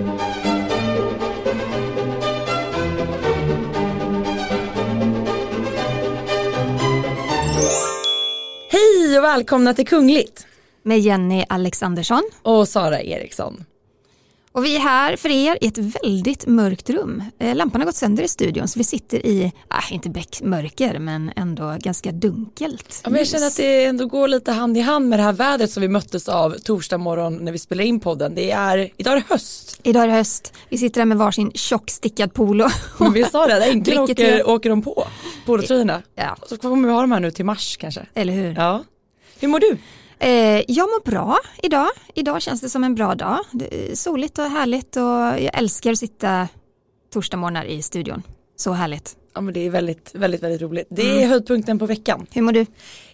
Hej och välkomna till Kungligt med Jenny Alexandersson. och Sara Eriksson. Och vi är här för er i ett väldigt mörkt rum. Eh, Lampan har gått sönder i studion så vi sitter i, äh, inte beckmörker men ändå ganska dunkelt. Ja, men jag känner att det ändå går lite hand i hand med det här vädret som vi möttes av torsdag morgon när vi spelade in podden. Det är, idag är det höst. Idag är det höst, vi sitter här med varsin tjock stickad polo. Men vi sa det, äntligen åker, åker de på, polotröjorna. Ja, Så kommer vi ha de här nu till mars kanske. eller hur? Ja. Hur mår du? Eh, jag mår bra idag. Idag känns det som en bra dag. Soligt och härligt och jag älskar att sitta torsdagsmorgnar i studion. Så härligt. Ja men det är väldigt, väldigt, väldigt roligt. Det är höjdpunkten på veckan. Hur mår du?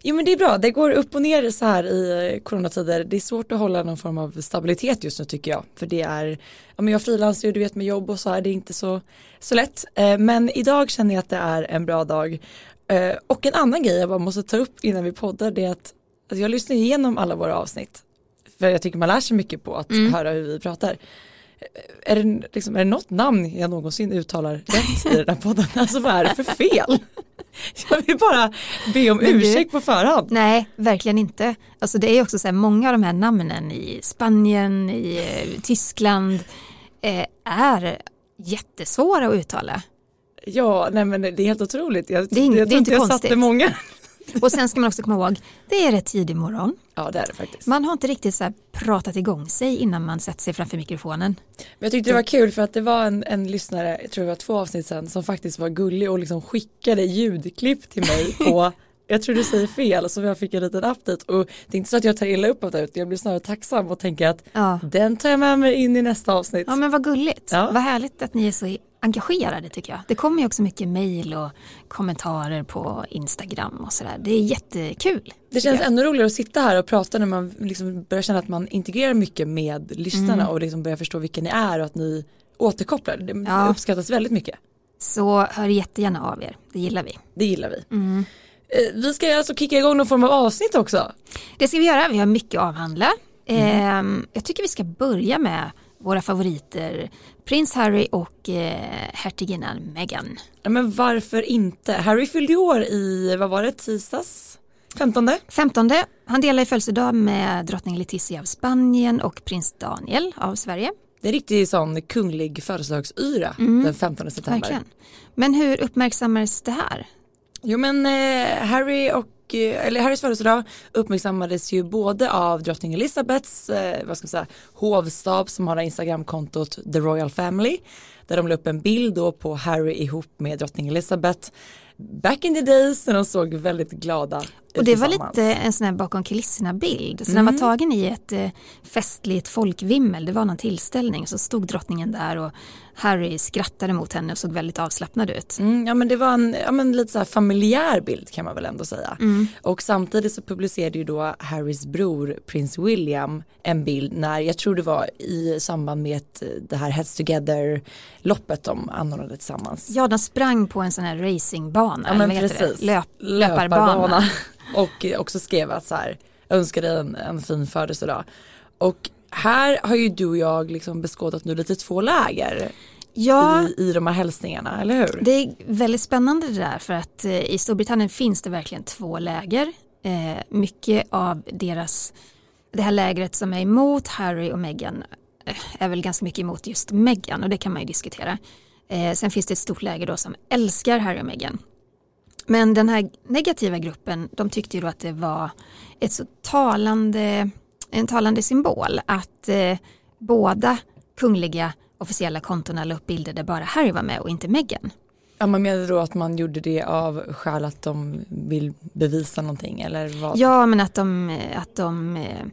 Jo men det är bra, det går upp och ner så här i eh, coronatider. Det är svårt att hålla någon form av stabilitet just nu tycker jag. För det är, ja men jag frilansar ju du vet med jobb och så här, det är inte så, så lätt. Eh, Men idag känner jag att det är en bra dag. Eh, Och en annan grej jag bara måste ta upp innan vi poddar det är att alltså jag lyssnar igenom alla våra avsnitt. För jag tycker man lär sig mycket på att höra hur vi pratar. Är det, liksom, är det något namn jag någonsin uttalar rätt i den här podden? Alltså vad är det för fel? Jag vill bara be om Men du- ursäkt på förhand. Nej, verkligen inte. Alltså det är också så här, många av de här namnen i Spanien, i eh, Tyskland eh, är jättesvåra att uttala. Ja, nej men det är helt otroligt. Jag, Det är jag det är inte jag konstigt. satte många. Och sen ska man också komma ihåg, det är rätt tidig morgon. Ja, det är det faktiskt. Man har inte riktigt så pratat igång sig innan man sätter sig framför mikrofonen. Men jag tyckte det var kul för att det var en, en lyssnare, jag tror det var två avsnitt sedan, som faktiskt var gullig och liksom skickade ljudklipp till mig på jag tror du säger fel så jag fick en liten update och det är inte så att jag tar illa upp av det utan jag blir snarare tacksam och tänker att Ja. den tar jag med mig in i nästa avsnitt. Ja men vad gulligt. Ja. Vad härligt att ni är så engagerade tycker jag. Det kommer ju också mycket mejl och kommentarer på Instagram och sådär. Det är jättekul. Det känns ännu roligare att sitta här och prata när man liksom börjar känna att man integrerar mycket med lyssnarna Mm. och liksom börjar förstå vilka ni är och att ni återkopplar. Det Ja. uppskattas väldigt mycket. Så hör jättegärna av er, det gillar vi. Det gillar vi. Mm. Eh, Vi ska alltså kicka igång någon form av avsnitt också. Det ska vi göra, vi har mycket att avhandla. Mm. Ehm, jag tycker vi ska börja med våra favoriter, prins Harry och eh, hertiginnan Meghan. Ja, men varför inte? Harry fyllde år i, vad var det, tisdags? 15? 15. Han delar i födelsedag med drottning Letizia av Spanien och prins Daniel av Sverige. Det är riktigt sån kunglig födelsedagsyra den 15 september. Verkligen. Men hur uppmärksammades det här? Jo men eh, Harry och och, eh, eller Harrys födelsedag uppmärksammades ju både av drottning Elizabeths eh, vad ska man säga, hovstab som har Instagramkontot The Royal Family där de la upp en bild då på Harry ihop med drottning Elizabeth back in the days när de såg väldigt glada och det var lite en sån här bakom kulisserna bild. Så Mm. den var tagen i ett eh, festligt folkvimmel. Det var någon tillställning. Så stod drottningen där och Harry skrattade mot henne och såg väldigt avslappnad ut. Mm, ja men det var en ja, men lite så familjär bild kan man väl ändå säga. Mm. Och samtidigt så publicerade ju då Harrys bror prins William en bild när jag tror det var i samband med ett, det här Heads Together loppet de anordnade tillsammans. Ja, de sprang på en sån här racingbana. Ja men precis. Löp, löparbana. Och också skrev att så här önskar dig en, en fin födelsedag. Och här har ju du och jag liksom beskådat nu lite två läger Ja, i, i de här hälsningarna, eller hur? det är väldigt spännande det där för att eh, i Storbritannien finns det verkligen två läger. Eh, mycket av deras, det här lägret som är emot Harry och Meghan eh, är väl ganska mycket emot just Meghan och det kan man ju diskutera. Eh, sen finns det ett stort läger då som älskar Harry och Meghan. Men den här negativa gruppen, de tyckte ju då att det var ett så talande, en talande symbol att eh, båda kungliga officiella kontona la upp bilder där bara Harry var med och inte Meghan. Ja man menar då att man gjorde det av skäl att de vill bevisa någonting eller vad? Ja, men att de, att de eh,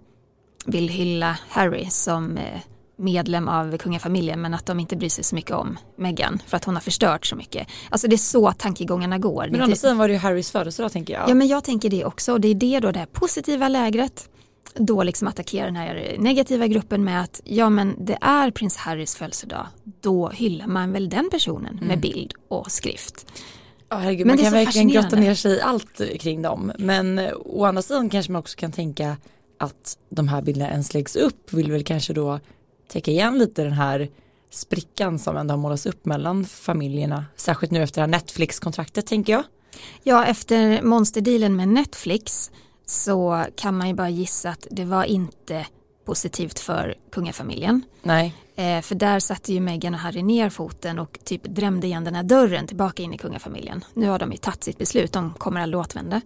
vill hylla Harry som eh, medlem av kungafamiljen men att de inte bryr sig så mycket om Meghan för att hon har förstört så mycket. Alltså det är så tankegångarna går. Men å andra sidan var det ju Harrys födelsedag tänker jag. Ja men jag tänker det också och det är det då det här positiva lägret då liksom attackerar den här negativa gruppen med att ja men det är prins Harrys födelsedag då hyllar man väl den personen med bild och skrift. Ja, herregud, Men man kan verkligen grotta ner sig i allt kring dem. Men eh, å andra sidan kanske man också kan tänka att de här bilderna ens läggs upp vill väl kanske då täcka igen lite den här sprickan som ändå har målats upp mellan familjerna, särskilt nu efter det här Netflix-kontraktet tänker jag. Ja, efter monsterdealen med Netflix så kan man ju bara gissa att det var inte positivt för kungafamiljen. Nej. Eh, för där satte ju Meghan och Harry ner foten och typ drämde igen den här dörren tillbaka in i kungafamiljen. Nu har de ju tagit sitt beslut, de kommer aldrig återvända.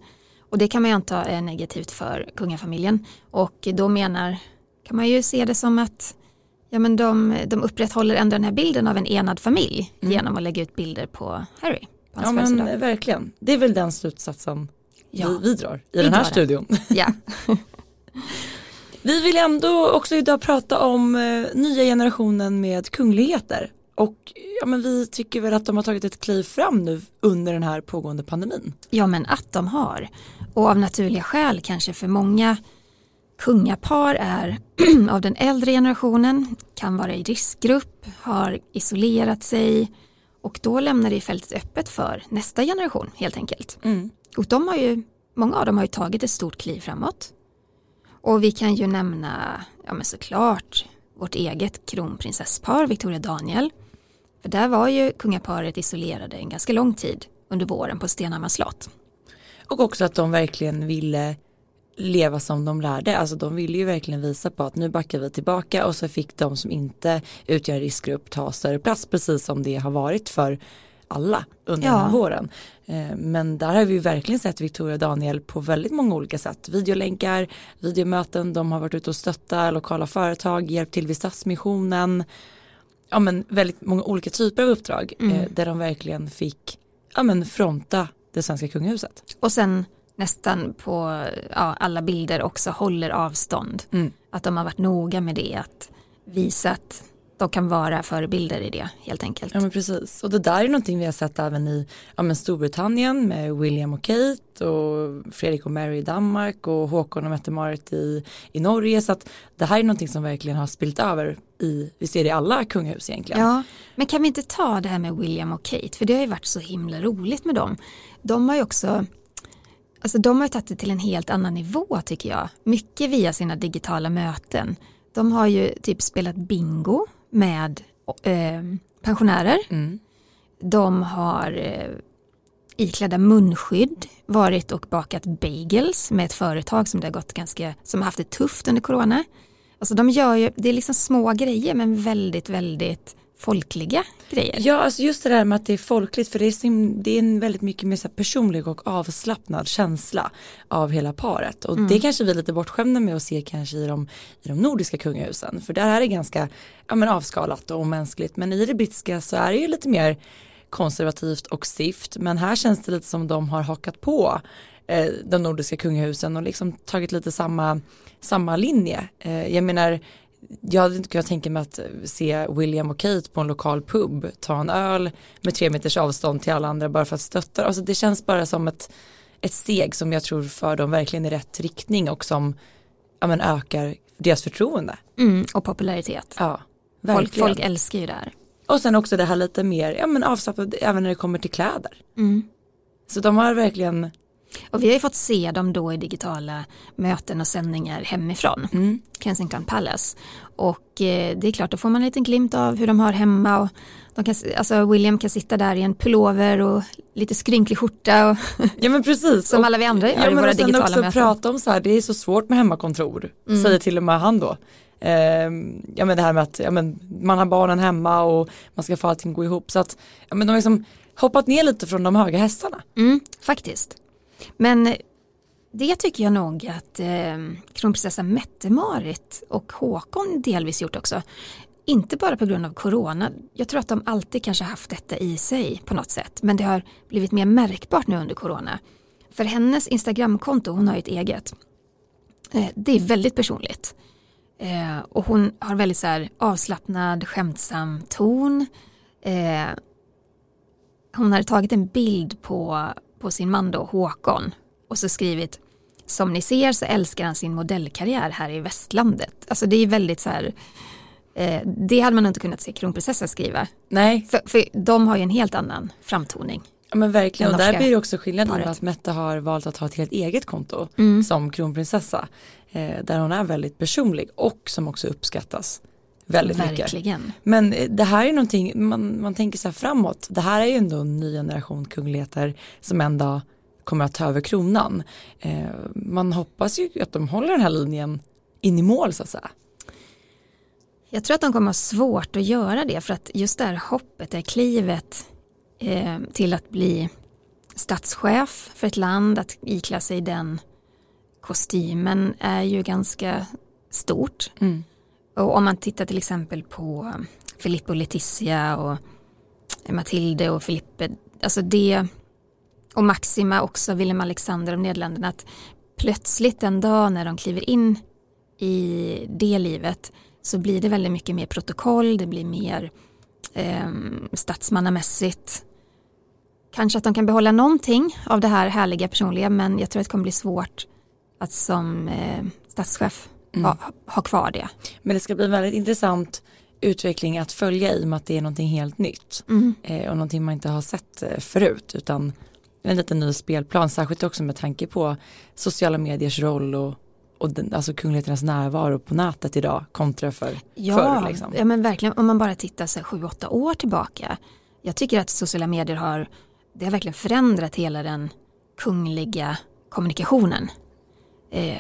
Och det kan man ju anta är negativt för kungafamiljen. Och då menar, kan man ju se det som att ja, men de, de upprätthåller ändå den här bilden av en enad familj mm. genom att lägga ut bilder på Harry. På ja men verkligen, det är väl den slutsatsen ja. vi, vi drar i vi den här studion. Ja. Vi vill ändå också idag prata om eh, nya generationen med kungligheter och ja, men vi tycker väl att de har tagit ett kliv fram nu under den här pågående pandemin. Ja men att de har och av naturliga skäl kanske för många kungapar är av den äldre generationen, kan vara i riskgrupp, har isolerat sig och då lämnar det fältet öppet för nästa generation helt enkelt. Mm. Och de har ju, många av dem har ju tagit ett stort kliv framåt. Och vi kan ju nämna, ja men såklart, vårt eget kronprinsesspar Victoria Daniel. För där var ju kungaparet isolerade en ganska lång tid under våren på Stenhammars slott. Och också att de verkligen ville leva som de lärde. Alltså de ville ju verkligen visa på att nu backar vi tillbaka och så fick de som inte utgör riskgrupp ta större plats precis som det har varit för alla under ja. den här våren. Eh, men där har vi verkligen sett Victoria och Daniel på väldigt många olika sätt. Videolänkar, videomöten, de har varit ute och stöttat lokala företag, hjälpt till vid Stadsmissionen. Ja men väldigt många olika typer av uppdrag mm. Eh, där de verkligen fick ja, men fronta det svenska kungahuset. Och sen nästan på ja, alla bilder också håller avstånd. Mm. Att de har varit noga med det, att visa att de kan vara förebilder i det helt enkelt. Ja men precis och det där är någonting vi har sett även i ja, men Storbritannien med William och Kate och Fredrik och Mary i Danmark och Håkon och Mette-Marit i, i Norge så att det här är någonting som verkligen har spilt över i, vi ser det i alla kungahus egentligen. Ja, men kan vi inte ta det här med William och Kate för det har ju varit så himla roligt med dem. De har ju också Alltså de har tagit det till en helt annan nivå tycker jag. Mycket via sina digitala möten. De har ju typ spelat bingo med eh, pensionärer. Mm. De har eh, iklädda munskydd varit och bakat bagels med ett företag som det har gått ganska, som haft det tufft under corona. Alltså de gör ju, det är liksom små grejer men väldigt, väldigt folkliga grejer. Ja, alltså just det där med att det är folkligt för det är, det är en väldigt mycket mer så personlig och avslappnad känsla av hela paret och mm. det kanske vi är lite bortskämda med att se kanske i de, i de nordiska kungahusen för där är det ganska ja, men avskalat och omänskligt men i det brittiska så är det ju lite mer konservativt och stift men här känns det lite som de har hakat på eh, de nordiska kungahusen och liksom tagit lite samma, samma linje. Eh, jag menar jag hade inte kunnat tänka mig att se William och Kate på en lokal pub ta en öl med tre meters avstånd till alla andra bara för att stötta. Alltså det känns bara som ett, ett steg som jag tror för dem verkligen i rätt riktning och som ja, men ökar deras förtroende. Mm, och popularitet. Ja, folk, folk, älskar ju det här. Och sen också det här lite mer ja, men avslappnat även när det kommer till kläder. Mm. Så de har verkligen och vi har ju fått se dem då i digitala möten och sändningar hemifrån, mm. Kensington Palace. Och eh, det är klart, då får man en liten glimt av hur de har hemma. Och de kan, alltså William kan sitta där i en pullover och lite skrynklig skjorta. Och ja men precis. som och, alla vi andra gör ja, i våra digitala också möten. prata om så här, det är så svårt med hemmakontor, mm. säger till och med han då. Eh, ja men det här med att ja, men man har barnen hemma och man ska få allting gå ihop. Så att ja, men de har liksom hoppat ner lite från de höga hästarna. Mm, faktiskt. Men det tycker jag nog att eh, kronprinsessa Mette-Marit och Håkon delvis gjort också. Inte bara på grund av corona. Jag tror att de alltid kanske haft detta i sig på något sätt. Men det har blivit mer märkbart nu under corona. För hennes Instagramkonto, hon har ju ett eget. Eh, det är väldigt personligt. Eh, och hon har väldigt så här avslappnad, skämtsam ton. Eh, hon hade tagit en bild på på sin man då, Håkon och så skrivit som ni ser så älskar han sin modellkarriär här i västlandet. Alltså det är väldigt så här eh, det hade man inte kunnat se kronprinsessan skriva. Nej. För, för de har ju en helt annan framtoning. Ja men verkligen och där blir det också skillnad att Mette har valt att ha ett helt eget konto mm. som kronprinsessa. Eh, där hon är väldigt personlig och som också uppskattas väldigt Verkligen. mycket. Men eh, det här är någonting, man, man tänker så här framåt, det här är ju ändå en ny generation kungligheter som en dag kommer att ta över kronan. Eh, man hoppas ju att de håller den här linjen in i mål så att säga. Jag tror att de kommer ha svårt att göra det för att just det här hoppet, det här klivet eh, till att bli statschef för ett land, att iklä sig den kostymen är ju ganska stort. Mm. Och om man tittar till exempel på um, Filippo och Letizia och Matilde och Filippe, alltså det och Maxima också, Willem Alexander och Nederländerna, att plötsligt en dag när de kliver in i det livet så blir det väldigt mycket mer protokoll, det blir mer eh, statsmannamässigt. Kanske att de kan behålla någonting av det här härliga personliga men jag tror att det kommer bli svårt att som eh, statschef ha, ha kvar det. Men det ska bli en väldigt intressant utveckling att följa i och med att det är någonting helt nytt mm. eh, och någonting man inte har sett eh, förut utan en liten ny spelplan särskilt också med tanke på sociala mediers roll och och den, alltså kungligheternas närvaro på nätet idag kontra för ja, förr. Liksom. Ja men verkligen om man bara tittar sig sju, åtta år tillbaka. Jag tycker att sociala medier har, det har verkligen förändrat hela den kungliga kommunikationen eh,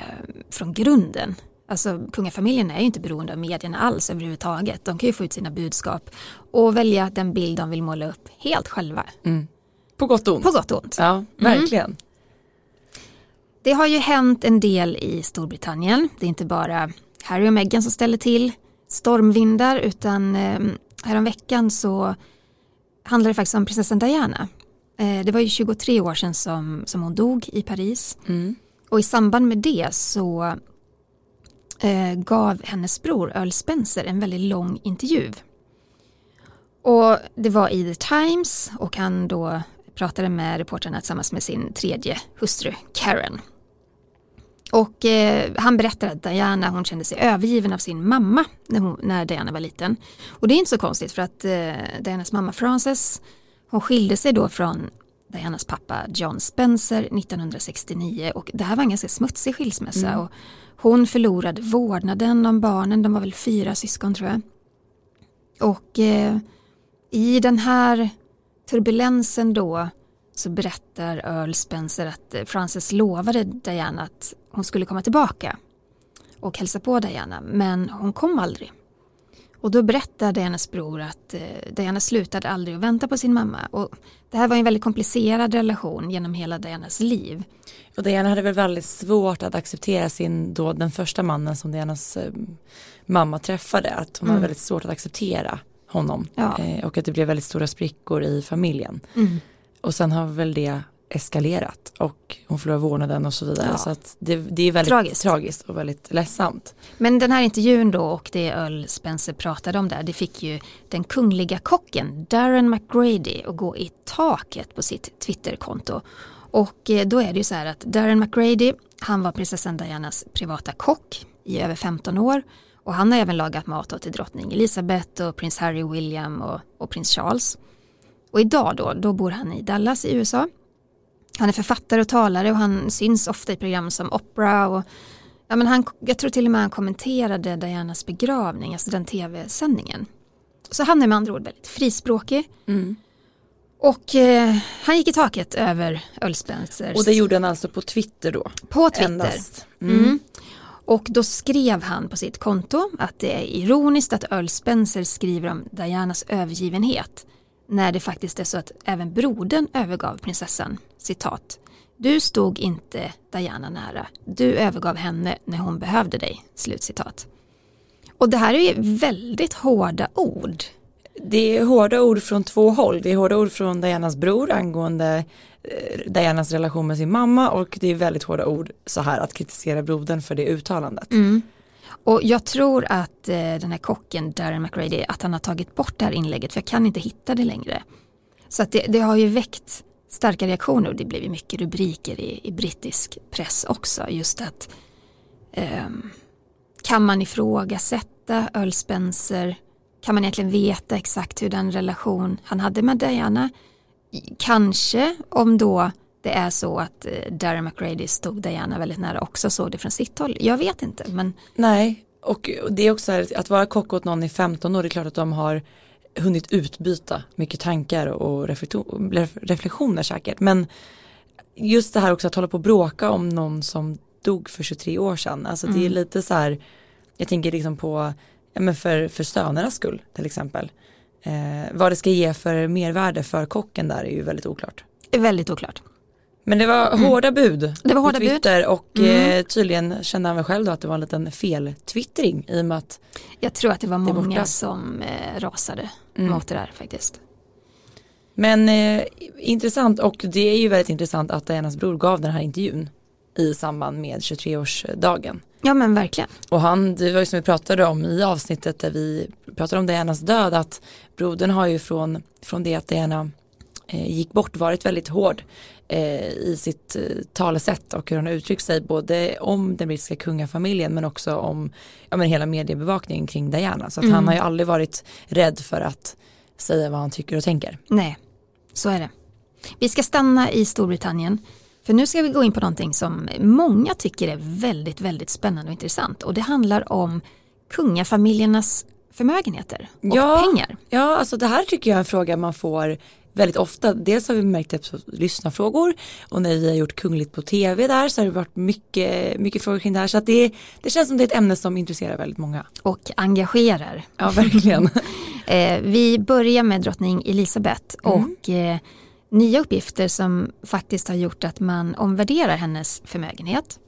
från grunden. Alltså kungafamiljen är ju inte beroende av medierna alls överhuvudtaget. De kan ju få ut sina budskap och välja den bild de vill måla upp helt själva. Mm. På gott och ont. På gott och ont. Ja, mm. verkligen. Mm. Det har ju hänt en del i Storbritannien. Det är inte bara Harry och Meghan som ställer till stormvindar utan eh, häromveckan så handlar det faktiskt om prinsessan Diana. Eh, det var ju 23 år sedan som, som hon dog i Paris. Mm. Och i samband med det så gav hennes bror Earl Spencer en väldigt lång intervju. Och det var i The Times och han då pratade med reportrarna tillsammans med sin tredje hustru Karen. Och eh, han berättar att Diana hon kände sig övergiven av sin mamma när, hon, när Diana var liten. Och det är inte så konstigt för att eh, Dianas mamma Frances hon skilde sig då från Dianas pappa John Spencer 1969 och det här var en ganska smutsig skilsmässa. Mm. Och hon förlorade vårdnaden om barnen, de var väl fyra syskon tror jag. Och eh, i den här turbulensen då så berättar Earl Spencer att eh, Frances lovade Diana att hon skulle komma tillbaka och hälsa på Diana men hon kom aldrig. Och då berättar Dianas bror att eh, Diana slutade aldrig att vänta på sin mamma. Och det här var en väldigt komplicerad relation genom hela Dianas liv. Och Diana hade väl väldigt svårt att acceptera sin, då den första mannen som Dianas eh, mamma träffade. Att hon mm. hade väldigt svårt att acceptera honom. Ja. Eh, och att det blev väldigt stora sprickor i familjen. Mm. Och sen har väl det eskalerat och hon förlorar vårdnaden och så vidare. Ja. Så det, det är väldigt tragiskt. tragiskt. och väldigt ledsamt. Men den här intervjun då och det Earl Spencer pratade om där det fick ju den kungliga kocken Darren McGrady att gå i taket på sitt Twitterkonto. Och eh, då är det ju så här att Darren McGrady han var prinsessan Dianas privata kock i över 15 år och han har även lagat mat till drottning Elizabeth och prins Harry William och, och prins Charles. Och idag då, då bor han i Dallas i USA. Han är författare och talare och han syns ofta i program som Opera och ja, men han, jag tror till och med han kommenterade Dianas begravning, alltså den tv-sändningen. Så han är med andra ord väldigt frispråkig. Mm. Och eh, han gick i taket över Earl Spencers. Och det gjorde han alltså på Twitter då? På Twitter. Mm. Mm. Och då skrev han på sitt konto att det är ironiskt att Earl Spencer skriver om Dianas övergivenhet när det faktiskt är så att även brodern övergav prinsessan. Citat. Du stod inte Diana nära. Du övergav henne när hon behövde dig. Slutcitat. Och det här är ju väldigt hårda ord. Det är hårda ord från två håll. Det är hårda ord från Dianas bror angående eh, Dianas relation med sin mamma och det är väldigt hårda ord så här att kritisera brodern för det uttalandet. Mm. Och jag tror att eh, den här kocken Darren McRady, att han har tagit bort det här inlägget för jag kan inte hitta det längre. Så att det, det har ju väckt starka reaktioner och det blev mycket rubriker i, i brittisk press också. Just att eh, kan man ifrågasätta Earl Spencer? Kan man egentligen veta exakt hur den relation han hade med Diana? Kanske om då det är så att eh, Darren McRady stod Diana väldigt nära också såg det från sitt håll. Jag vet inte men Nej och det är också här, att vara kock åt någon i 15 år, det är klart att de har hunnit utbyta mycket tankar och reflektioner säkert. Men just det här också att hålla på och bråka om någon som dog för 23 år sedan. Alltså mm. det är mm. lite så här, jag tänker liksom på, ja men för, för sönernas skull till exempel. Eh, vad det ska ge för mervärde för kocken där är ju väldigt oklart. Väldigt oklart. Men det var mm. hårda bud det var hårda på Twitter bud. och mm. eh, tydligen kände han väl själv då att det var en liten fel-twittring i och med att Jag tror att det var många som eh, rasade mm. mot det där faktiskt. Men eh, intressant och det är ju väldigt intressant att Dianas bror gav den här intervjun i samband med 23-årsdagen. Ja men verkligen. Och han, det var ju som vi pratade om i avsnittet där vi pratade om Dianas död att brodern har ju från, från det att Diana gick bort varit väldigt hård eh, i sitt eh, talesätt och hur han har uttryckt sig både om den brittiska kungafamiljen men också om ja, men hela mediebevakningen kring Diana. Så att mm. han har ju aldrig varit rädd för att säga vad han tycker och tänker. Nej, så är det. Vi ska stanna i Storbritannien. För nu ska vi gå in på någonting som många tycker är väldigt, väldigt spännande och intressant. Och det handlar om kungafamiljernas förmögenheter och ja, pengar. Ja, alltså det här tycker jag är en fråga man får väldigt ofta. Dels har vi märkt det på lyssnarfrågor och när vi har gjort Kungligt på tv där så har det varit mycket, mycket frågor kring det här. Så att det, det känns som det är ett ämne som intresserar väldigt många. Och engagerar. Ja, verkligen. eh, vi börjar med drottning Elisabeth mm. och eh, nya uppgifter som faktiskt har gjort att man omvärderar hennes förmögenhet.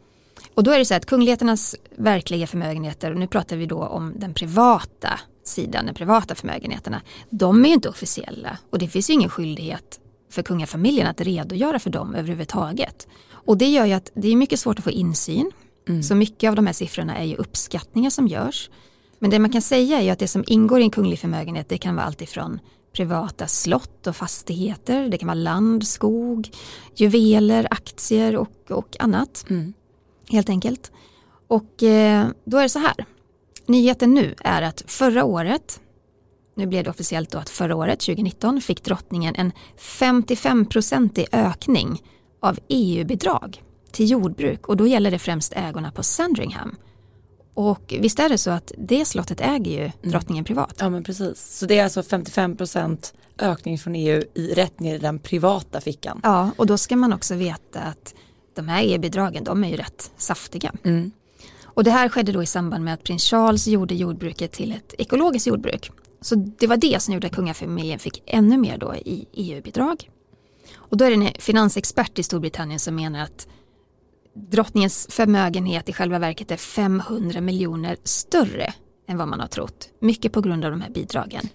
Och då är det så att kungligheternas verkliga förmögenheter, och nu pratar vi då om den privata sidan, de privata förmögenheterna, de är ju inte officiella och det finns ju ingen skyldighet för kungafamiljen att redogöra för dem överhuvudtaget. Och det gör ju att det är mycket svårt att få insyn. Mm. Så mycket av de här siffrorna är ju uppskattningar som görs. Men det man kan säga är ju att det som ingår i en kunglig förmögenhet det kan vara allt ifrån privata slott och fastigheter, det kan vara land, skog, juveler, aktier och, och annat. Mm. Helt enkelt. Och eh, då är det så här, Nyheten nu är att förra året, nu blev det officiellt då att förra året, 2019, fick drottningen en 55-procentig ökning av EU-bidrag till jordbruk och då gäller det främst ägorna på Sandringham. Och visst är det så att det slottet äger ju mm. drottningen privat. Ja men precis. Så det är alltså 55% ökning från EU i rätt ner i den privata fickan. Ja och då ska man också veta att de här EU-bidragen de är ju rätt saftiga. Mm. Och det här skedde då i samband med att prins Charles gjorde jordbruket till ett ekologiskt jordbruk. Så det var det som gjorde att kungafamiljen fick ännu mer då i EU-bidrag. Och då är det en finansexpert i Storbritannien som menar att drottningens förmögenhet i själva verket är 500 miljoner större än vad man har trott. Mycket på grund av de här bidragen.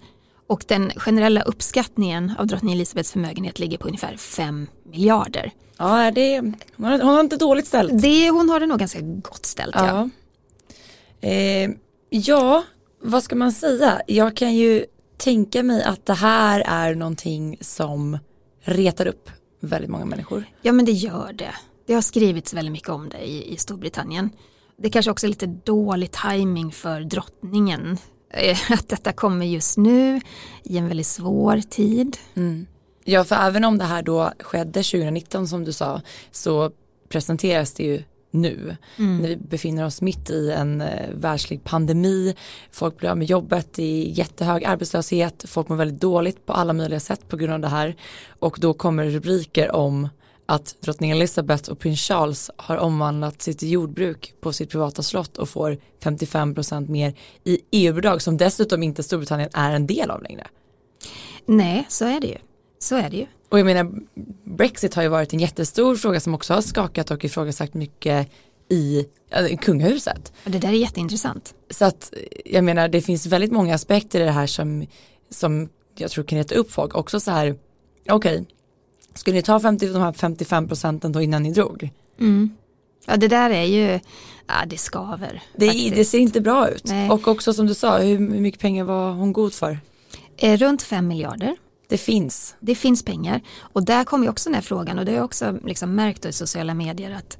Och den generella uppskattningen av drottning Elisabeths förmögenhet ligger på ungefär 5 miljarder. Ja, det, hon, har, hon har inte dåligt ställt. Det, hon har det nog ganska gott ställt. Ja. Ja. Eh, ja, vad ska man säga? Jag kan ju tänka mig att det här är någonting som retar upp väldigt många människor. Ja, men det gör det. Det har skrivits väldigt mycket om det i, i Storbritannien. Det kanske också är lite dålig timing för drottningen att detta kommer just nu i en väldigt svår tid. Mm. Ja, för även om det här då skedde 2019 som du sa så presenteras det ju nu mm. när vi befinner oss mitt i en eh, världslig pandemi. Folk blir av med jobbet, är jättehög arbetslöshet, folk mår väldigt dåligt på alla möjliga sätt på grund av det här och då kommer rubriker om att drottning Elizabeth och prins Charles har omvandlat sitt jordbruk på sitt privata slott och får 55% mer i EU-bidrag som dessutom inte Storbritannien är en del av längre. Nej, så är det ju. Så är det ju. Och jag menar, Brexit har ju varit en jättestor fråga som också har skakat och ifrågasatt mycket i kungahuset. Och det där är jätteintressant. Så att jag menar, det finns väldigt många aspekter i det här som, som jag tror kan reta upp folk. Också så här, okej, okay, skulle ni ta 50, de här 55 procenten då innan ni drog? Mm. Ja det där är ju, ja det skaver. Det, det ser inte bra ut. Nej. Och också som du sa, hur mycket pengar var hon god för? Eh, runt 5 miljarder. Det finns. Det finns pengar. Och där kommer ju också den här frågan och det har jag också liksom märkt i sociala medier att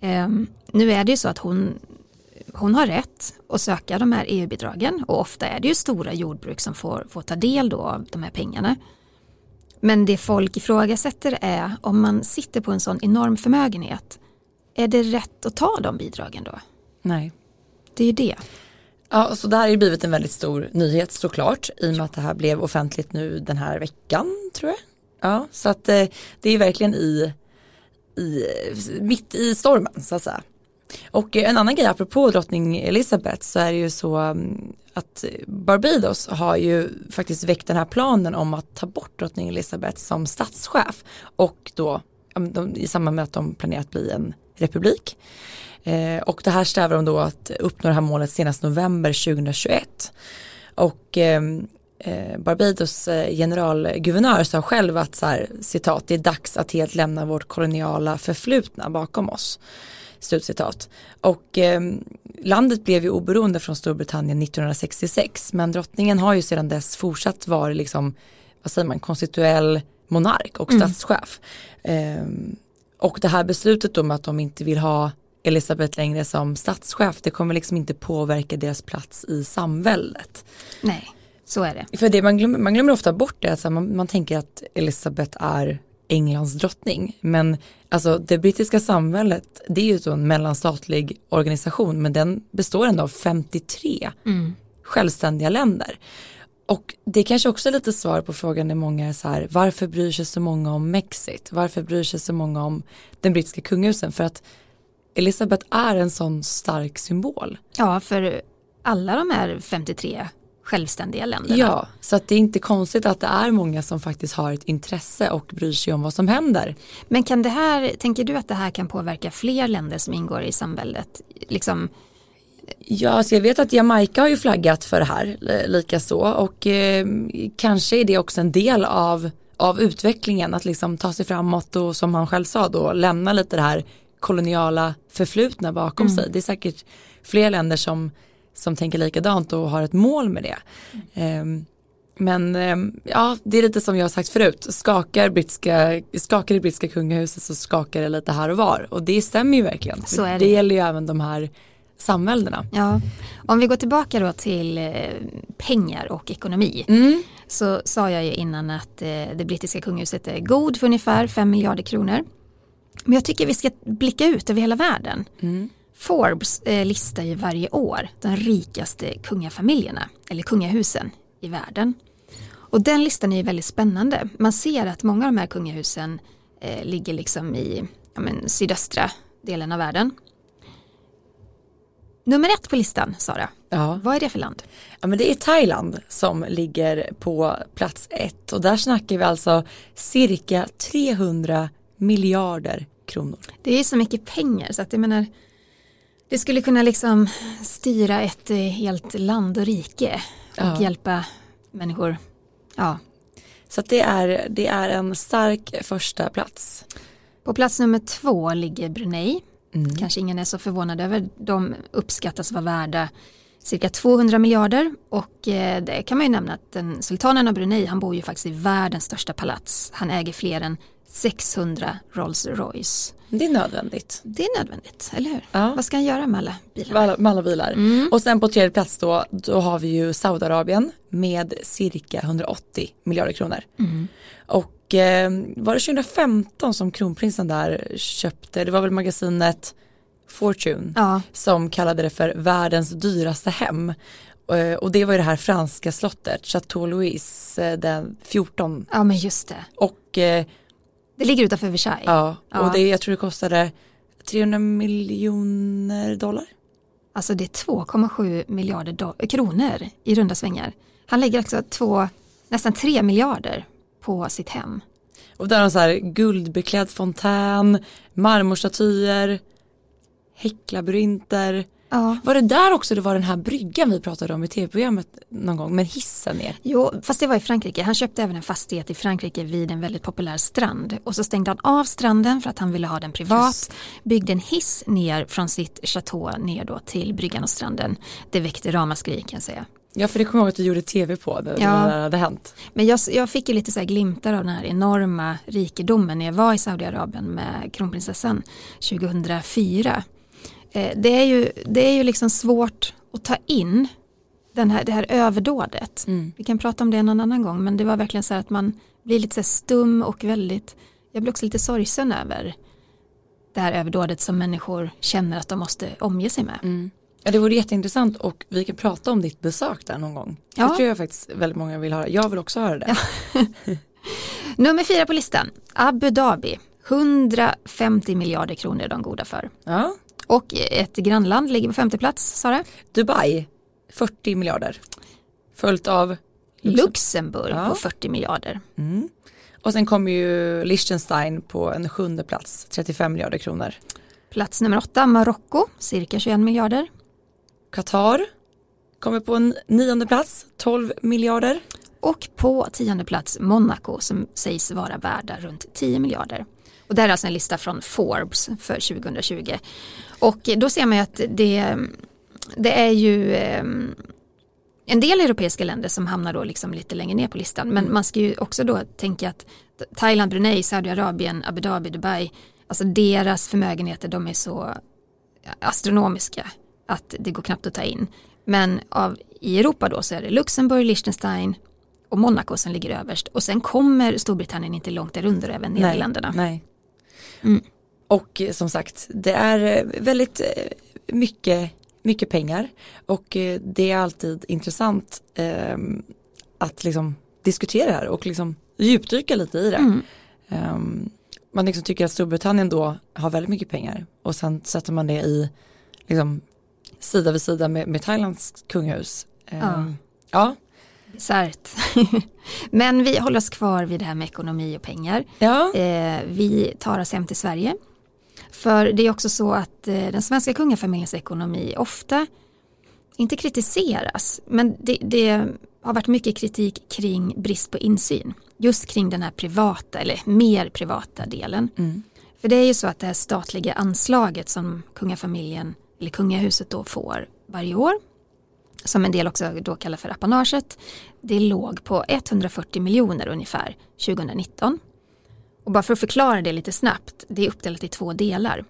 eh, nu är det ju så att hon, hon har rätt att söka de här EU-bidragen och ofta är det ju stora jordbruk som får, får ta del då av de här pengarna. Men det folk ifrågasätter är om man sitter på en sån enorm förmögenhet, är det rätt att ta de bidragen då? Nej. Det är ju det. Ja, så det här har ju blivit en väldigt stor nyhet såklart i och med att det här blev offentligt nu den här veckan tror jag. Ja, så att eh, det är verkligen i, i, mitt i stormen så att säga. Och eh, en annan grej apropå drottning Elizabeth så är det ju så mm, att Barbados har ju faktiskt väckt den här planen om att ta bort drottning Elizabeth som statschef och då i samband med att de planerar att bli en republik. Eh, och det här strävar de då att uppnå det här målet senast november 2021. Och ehm, eh, Barbados generalguvernör sa själv att så här, citat, det är dags att helt lämna vårt koloniala förflutna bakom oss. Slutcitat. Och eh, landet blev ju oberoende från Storbritannien 1966 men drottningen har ju sedan dess fortsatt vara liksom, vad säger man, konstituell monark och mm. statschef. Eh, och det här beslutet om att de inte vill ha Elisabeth längre som statschef, det kommer liksom inte påverka deras plats i samväldet. Nej, så är det. För det man glömmer, man glömmer ofta bort det, alltså man, man tänker att Elisabeth är Englands drottning. Men alltså det brittiska samhället det är ju en mellanstatlig organisation men den består ändå av 53 mm. självständiga länder. Och det är kanske också är lite svar på frågan när många är så här varför bryr sig så många om Mexit? Varför bryr sig så många om den brittiska kungahusen? För att Elisabeth är en sån stark symbol. Ja, för alla de här 53 självständiga länderna. Ja, så att det är inte konstigt att det är många som faktiskt har ett intresse och bryr sig om vad som händer. Men kan det här, tänker du att det här kan påverka fler länder som ingår i samväldet? Liksom... Ja, så alltså jag vet att Jamaica har ju flaggat för det här likaså och eh, kanske är det också en del av, av utvecklingen att liksom ta sig framåt och som han själv sa då lämna lite det här koloniala förflutna bakom mm. sig. Det är säkert fler länder som som tänker likadant och har ett mål med det. Mm. Men ehm, ja, det är lite som jag har sagt förut, skakar, brittiska, skakar det brittiska kungahuset så skakar det lite här och var och det stämmer ju verkligen. Det. det gäller ju även de här samväldena. Ja, om vi går tillbaka då till eh, pengar och ekonomi mm. så sa jag ju innan att eh, det brittiska kungahuset är god för ungefär 5 miljarder kronor. Men jag tycker vi ska blicka ut över hela världen. Mm. Forbes eh, listar ju varje år de rikaste kungafamiljerna, eller kungahusen i världen. Och den listan är ju väldigt spännande. Man ser att många av de här kungahusen eh, ligger liksom i ja, men, sydöstra delen av världen. Nummer ett på listan, Sara. Ja. Vad är det för land? Ja, men det är Thailand som ligger på plats ett och där snackar vi alltså cirka 300 miljarder kronor. Det är så mycket pengar så att jag menar det skulle kunna liksom styra ett eh, helt land och rike och ja. hjälpa människor. Ja. Så det, är, det är en stark första plats. På plats nummer två ligger Brunei. Mm. Kanske ingen är så förvånad över. De uppskattas vara värda cirka 200 miljarder och eh, det kan man ju nämna att den sultanen av Brunei han bor ju faktiskt i världens största palats. Han äger fler än 600 Rolls Royce. Det är nödvändigt. Det är nödvändigt, eller hur? Ja. Vad ska han göra med alla bilar? Med alla, med alla bilar. Mm. Och sen på tredje plats då, då har vi ju Saudiarabien med cirka 180 miljarder kronor. Mm. Och eh, var det 2015 som kronprinsen där köpte, det var väl magasinet Fortune ja. som kallade det för världens dyraste hem. Eh, och det var ju det här franska slottet, Chateau Louis, eh, den 14. Ja men just det. Och eh, det ligger utanför Versailles. Ja, och ja. Det, jag tror det kostade 300 miljoner dollar. Alltså det är 2,7 miljarder kronor i runda svängar. Han lägger alltså två, nästan 3 miljarder på sitt hem. Och där har så här guldbeklädd fontän, marmorstatyer, häcklabyrinter. Ja. Var det där också det var den här bryggan vi pratade om i tv-programmet någon gång, med hissen ner? Jo, fast det var i Frankrike. Han köpte även en fastighet i Frankrike vid en väldigt populär strand och så stängde han av stranden för att han ville ha den privat. Just. Byggde en hiss ner från sitt chateau ner då till bryggan och stranden. Det väckte ramaskri kan jag säga. Ja, för det kommer jag ihåg att du gjorde tv på det, ja. när det hade hänt. Men jag, jag fick ju lite så här glimtar av den här enorma rikedomen när jag var i Saudiarabien med kronprinsessan 2004. Eh, det, är ju, det är ju liksom svårt att ta in den här, det här överdådet. Mm. Vi kan prata om det någon annan gång men det var verkligen så att man blir lite så stum och väldigt, jag blir också lite sorgsen över det här överdådet som människor känner att de måste omge sig med. Mm. Ja, det vore jätteintressant och vi kan prata om ditt besök där någon gång. Ja. Det tror jag faktiskt väldigt många vill höra. Jag vill också höra det. Nummer fyra på listan, Abu Dhabi. 150 miljarder kronor är de goda för. Ja. Och ett grannland ligger på femte plats, Sara. Dubai, 40 miljarder. Följt av Luxemburg Ja. på 40 miljarder. Mm. Och sen kommer ju Liechtenstein på en sjunde plats, 35 miljarder kronor. Plats nummer åtta, Marocko, cirka 21 miljarder. Qatar kommer på en nionde plats, 12 miljarder. Och på tionde plats Monaco som sägs vara värda runt 10 miljarder. Och det här är alltså en lista från Forbes för 2020. Och då ser man ju att det, det är ju eh, en del europeiska länder som hamnar då liksom lite längre ner på listan. Men man ska ju också då tänka att Thailand, Brunei, Saudiarabien, Abu Dhabi, Dubai, alltså deras förmögenheter de är så astronomiska att det går knappt att ta in. Men av, i Europa då så är det Luxemburg, Liechtenstein och Monaco som ligger överst. Och sen kommer Storbritannien inte långt därunder, även Nederländerna. Nej. Mm. Och eh, som sagt, det är eh, väldigt eh, mycket, mycket pengar och det är alltid intressant eh, att liksom diskutera det här och liksom djupdyka lite i det. Mm. Ehm, man liksom tycker att Storbritannien då har väldigt mycket pengar och sen sätter man det i liksom sida vid sida med, med Thailands kungahus. Ehm, Ja. ja. Bisarrt. Men vi håller oss kvar vid det här med ekonomi och pengar. Ja. Eh, vi tar oss hem till Sverige. För det är också så att eh, den svenska kungafamiljens ekonomi ofta inte kritiseras, men det, det har varit mycket kritik kring brist på insyn. Just kring den här privata, eller mer privata delen. Mm. För det är ju så att det här statliga anslaget som kungafamiljen, eller kungahuset då får varje år, som en del också då kallar för apanaget, det låg på 140 miljoner ungefär 2019. Och bara för att förklara det lite snabbt, det är uppdelat i två delar.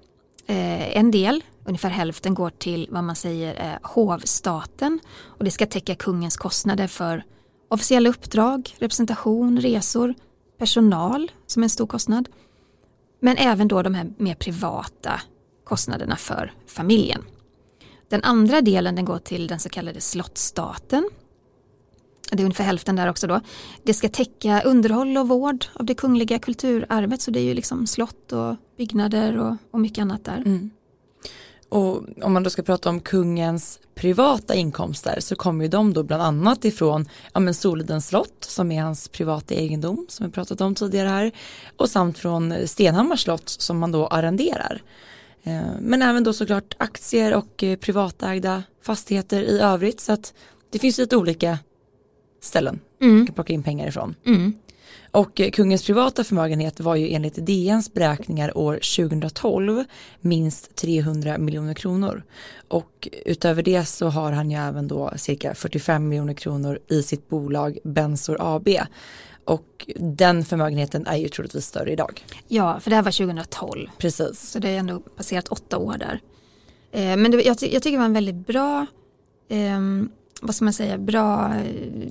Eh, en del, ungefär hälften, går till vad man säger är hovstaten och det ska täcka kungens kostnader för officiella uppdrag, representation, resor, personal som är en stor kostnad. Men även då de här mer privata kostnaderna för familjen. Den andra delen den går till den så kallade slottstaten. Det är ungefär hälften där också då. Det ska täcka underhåll och vård av det kungliga kulturarvet så det är ju liksom slott och byggnader och, och mycket annat där. Mm. Och om man då ska prata om kungens privata inkomster så kommer ju de då bland annat ifrån ja, men Solidens slott som är hans privata egendom som vi pratat om tidigare här och samt från Stenhammars slott som man då arrenderar. Eh, Men även då såklart aktier och eh, privatägda fastigheter i övrigt så att det finns lite olika ställen man Mm. kan plocka in pengar ifrån. Mm. Och eh, kungens privata förmögenhet var ju enligt DNs beräkningar år 2012 minst 300 miljoner kronor. Och utöver det så har han ju även då cirka 45 miljoner kronor i sitt bolag Bensor AB. Och den förmögenheten är ju troligtvis större idag. Ja, för det här var 2012 Precis. så det är ändå passerat åtta år där. Eh, men det, jag, ty- jag tycker det var en väldigt bra, ehm, vad ska man säga, bra eh,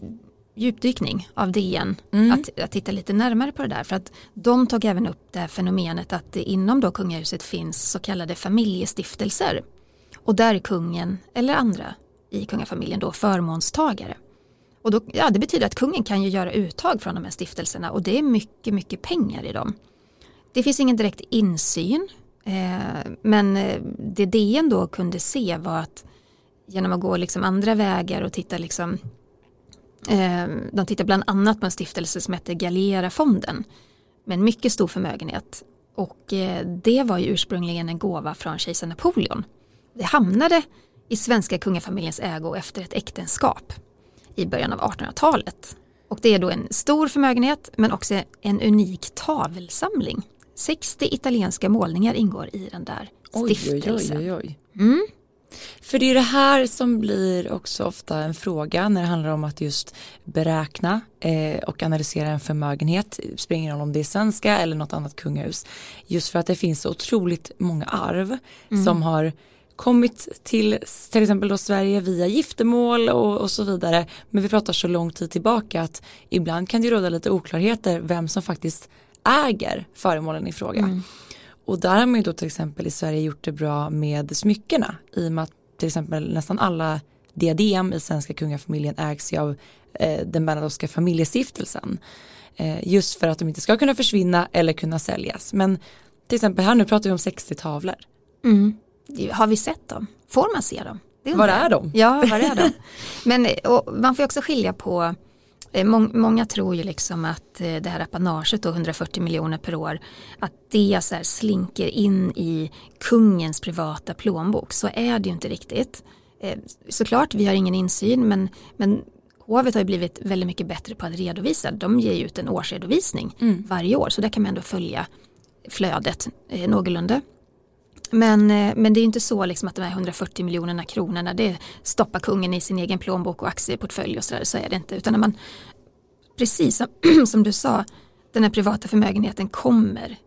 djupdykning av DN Mm. att, att titta lite närmare på det där. För att de tog även upp det här fenomenet att det inom då kungahuset finns så kallade familjestiftelser. Och där är kungen eller andra i kungafamiljen då förmånstagare. Och då, ja, det betyder att kungen kan ju göra uttag från de här stiftelserna och det är mycket, mycket pengar i dem. Det finns ingen direkt insyn, eh, men eh, det DN då kunde se var att genom att gå liksom andra vägar och titta liksom Eh, De tittar bland annat på en stiftelse som heter Galera-fonden med en mycket stor förmögenhet. Och eh, det var ju ursprungligen en gåva från kejsar Napoleon. Det hamnade i svenska kungafamiljens ägo efter ett äktenskap i början av 1800-talet. Och det är då en stor förmögenhet men också en unik tavelsamling. 60 italienska målningar ingår i den där Oj, stiftelsen. oj, oj, oj. Mm. För det är det här som blir också ofta en fråga när det handlar om att just beräkna eh, och analysera en förmögenhet. Det spelar ingen roll om det är svenska eller något annat kungahus. Just för att det finns så otroligt många arv som har kommit till till exempel då Sverige via giftermål och, och så vidare. Men vi pratar så lång tid tillbaka att ibland kan det råda lite oklarheter vem som faktiskt äger föremålen i fråga. Mm. Och där har man ju då till exempel i Sverige gjort det bra med smyckena i och med att till exempel nästan alla diadem i svenska kungafamiljen ägs ju av eh, den Bernadottska familjestiftelsen. Eh, just för att de inte ska kunna försvinna eller kunna säljas. Men till exempel här nu pratar vi om 60 tavlor. Mm. Har vi sett dem? Får man se dem? Var är de? Ja, var är de? Men man får också skilja på Eh, många tror ju liksom att eh, det här apanaget, då 140 miljoner per år, att det så slinker in i kungens privata plånbok. Så är det ju inte riktigt. Eh, såklart, vi har ingen insyn, men, men hovet har ju blivit väldigt mycket bättre på att redovisa. De ger ju ut en årsredovisning mm. varje år, så där kan man ändå följa flödet eh, någorlunda. Men, men det är inte så liksom att de här 140 miljonerna kronorna det stoppar kungen i sin egen plånbok och aktieportfölj och sådär, så är det inte. Utan när man, precis som, som du sa, den här privata förmögenheten kommer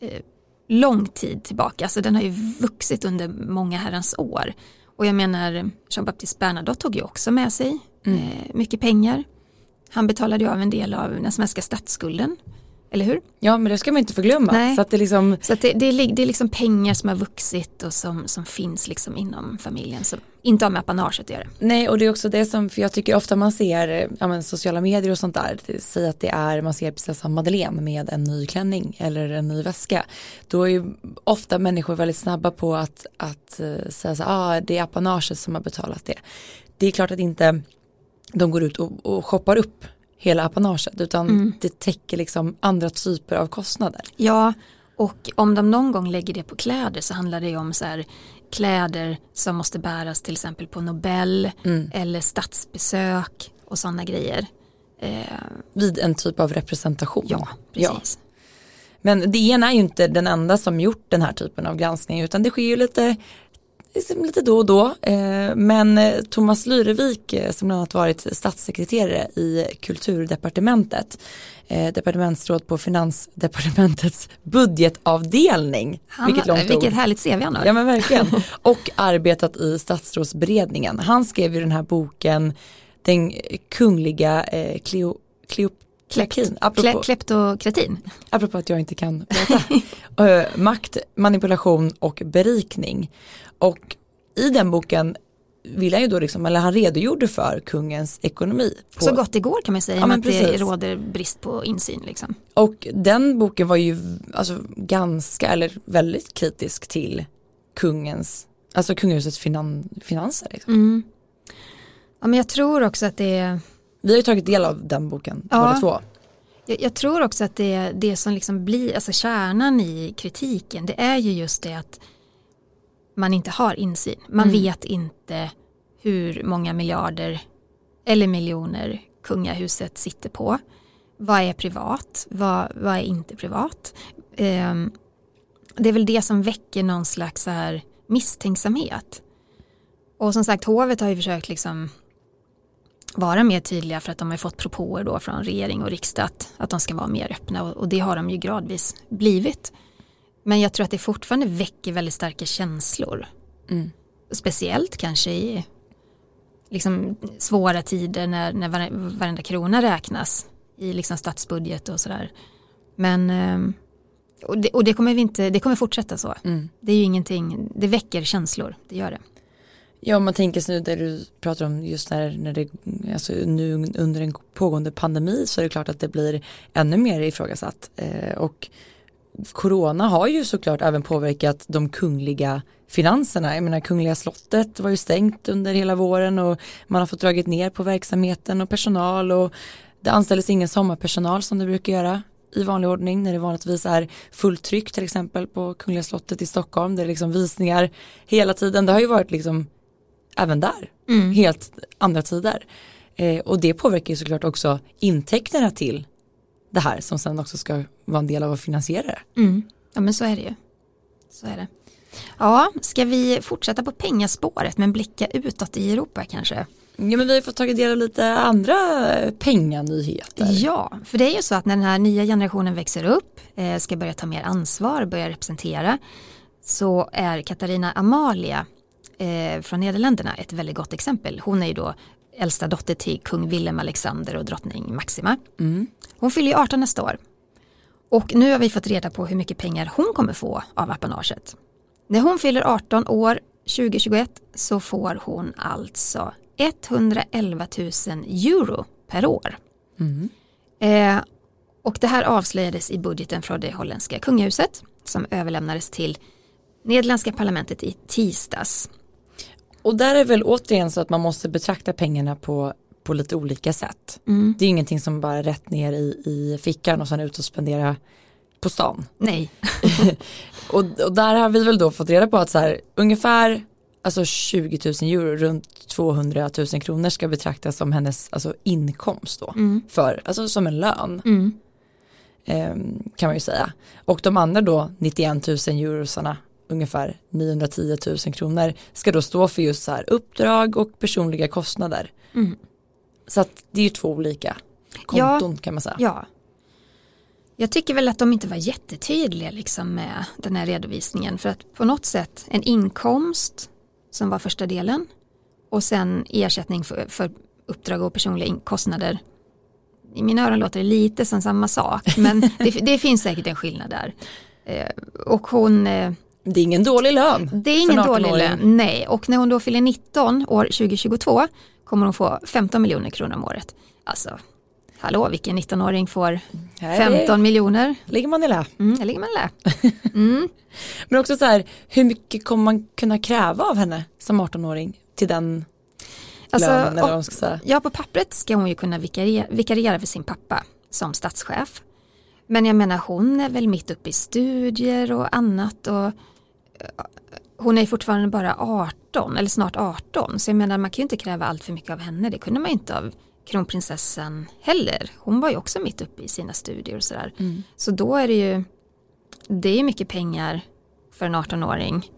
eh, lång tid tillbaka. Alltså den har ju vuxit under många herrans år. Och jag menar, Jean-Baptiste Bernadotte tog ju också med sig mm. eh, mycket pengar. Han betalade ju av en del av den svenska statsskulden eller hur? Ja men det ska man inte förglömma. Nej. Så, att det, liksom... så att det, det, är, det är liksom pengar som har vuxit och som, som finns liksom inom familjen som inte har med apanaget att göra. Nej och det är också det som, för jag tycker ofta man ser ja, men, sociala medier och sånt där, säg att det är, man ser prinsessan Madeleine med en ny klänning eller en ny väska. Då är ju ofta människor väldigt snabba på att, att uh, säga så ah, det är apanaget som har betalat det. Det är klart att inte de går ut och, och shoppar upp hela apanaget utan mm. det täcker liksom andra typer av kostnader. Ja, och om de någon gång lägger det på kläder så handlar det om så här, kläder som måste bäras till exempel på Nobel mm. eller statsbesök och sådana grejer. Eh, Vid en typ av representation. Ja, precis. Ja. Men DN är ju inte den enda som gjort den här typen av granskning utan det sker ju lite lite då och då. Eh, men eh, Thomas Lyrevik eh, som bland annat varit statssekreterare i kulturdepartementet, departementsråd på finansdepartementets budgetavdelning. Han, vilket långt vilket ord. härligt CV han har. Ja men verkligen. Och arbetat i statsrådsberedningen. Han skrev ju den här boken Den kungliga Cleo, Cleo Klept, apropå, kleptokratin. Apropå att jag inte kan prata. Makt, manipulation och berikning. Och i den boken vill han ju då liksom, eller han redogjorde för kungens ekonomi. På... Så gott det går kan man säga, ja, men att det råder brist på insyn. Liksom. Och den boken var ju alltså, ganska, eller väldigt kritisk till kungens, alltså kungahusets finan, finanser. Liksom. Mm. Ja men jag tror också att det är Vi har ju tagit del av den boken ja. båda två. Jag, jag, tror också att det, det som liksom blir, alltså kärnan i kritiken, det är ju just det att man inte har insyn. Man mm. vet inte hur många miljarder eller miljoner kungahuset sitter på. Vad är privat? Vad, vad är inte privat? Um, det är väl det som väcker någon slags här misstänksamhet. Och som sagt, hovet har ju försökt liksom vara mer tydliga för att de har fått propåer då från regering och riksdag att, att de ska vara mer öppna och, och det har de ju gradvis blivit. Men jag tror att det fortfarande väcker väldigt starka känslor. Mm. Speciellt kanske i liksom, svåra tider när, när varenda krona räknas i liksom statsbudget och sådär. Men ehm, och det, och det, kommer vi inte, det kommer fortsätta så. Mm. Det är ju ingenting, det väcker känslor, det gör det. Ja, om man tänker sig nu där du pratar om just när, när det, alltså nu under en pågående pandemi så är det klart att det blir ännu mer ifrågasatt. Eh, och corona har ju såklart även påverkat de kungliga finanserna. Jag menar Kungliga slottet var ju stängt under hela våren och man har fått dragit ner på verksamheten och personal och det anställdes ingen sommarpersonal som det brukar göra i vanlig ordning när det vanligtvis är fullt tryck till exempel på Kungliga slottet i Stockholm. Det är liksom visningar hela tiden. Det har ju varit liksom även där mm. helt andra tider. Eh, och det påverkar ju såklart också intäkterna till det här som sen också ska vara en del av att finansiera det. Mm. Ja men så är det ju. Så är det. Ja, ska vi fortsätta på pengaspåret men blicka utåt i Europa kanske? Ja men vi har fått tagit del av lite andra penganyheter. Ja, för det är ju så att när den här nya generationen växer upp, eh, ska börja ta mer ansvar, börja representera, så är Katarina Amalia eh, från Nederländerna ett väldigt gott exempel. Hon är ju då äldsta dotter till kung Willem Alexander och drottning Maxima. Mm. Hon fyller ju 18 nästa år. Och nu har vi fått reda på hur mycket pengar hon kommer få av apanaget. När hon fyller 18 år 2021 så får hon alltså 111 000 euro per år. Mm. Eh, och det här avslöjades i budgeten från det holländska kungahuset som överlämnades till Nederländska parlamentet i tisdags. Och där är väl återigen så att man måste betrakta pengarna på, på lite olika sätt. Mm. Det är ingenting som bara är rätt ner i, i fickan och sen ut och spendera på stan. Nej, Och, och där har vi väl då fått reda på att så här, ungefär alltså 20 000 euro, runt 200 000 kronor ska betraktas som hennes alltså, inkomst då. mm. För, alltså som en lön Mm. ehm, kan man ju säga. Och de andra då 91 000 eurosarna, ungefär 910 000 kronor, ska då stå för just så här uppdrag och personliga kostnader. Mm. Så att det är ju två olika konton kan man säga. Ja. Jag tycker väl att de inte var jättetydliga liksom med den här redovisningen för att på något sätt en inkomst som var första delen och sen ersättning för, för uppdrag och personliga kostnader. I mina öron låter det lite som samma sak men det, det finns säkert en skillnad där. Eh, och hon, eh, Det är ingen dålig lön. det är ingen en dålig 18-åring. lön, nej. Och när hon då fyller 19 år 2022 kommer hon få 15 miljoner kronor om året. Alltså, hallå, vilken 19-åring får Här är- 15 miljoner? ligger man i lä. Mm, ligger man lä. Mm. Men också så här, hur mycket kommer man kunna kräva av henne som 18-åring till den Alltså, lönen eller man ska säga. Ja, på pappret ska hon ju kunna vikariera, vikariera för sin pappa som statschef. Men jag menar, hon är väl mitt uppe i studier och annat och hon är fortfarande bara 18, eller snart 18, så jag menar man kan ju inte kräva allt för mycket av henne, det kunde man inte av kronprinsessan heller. Hon var ju också mitt uppe i sina studier och sådär. Mm. Så då är det ju, det är mycket pengar för en 18-åring.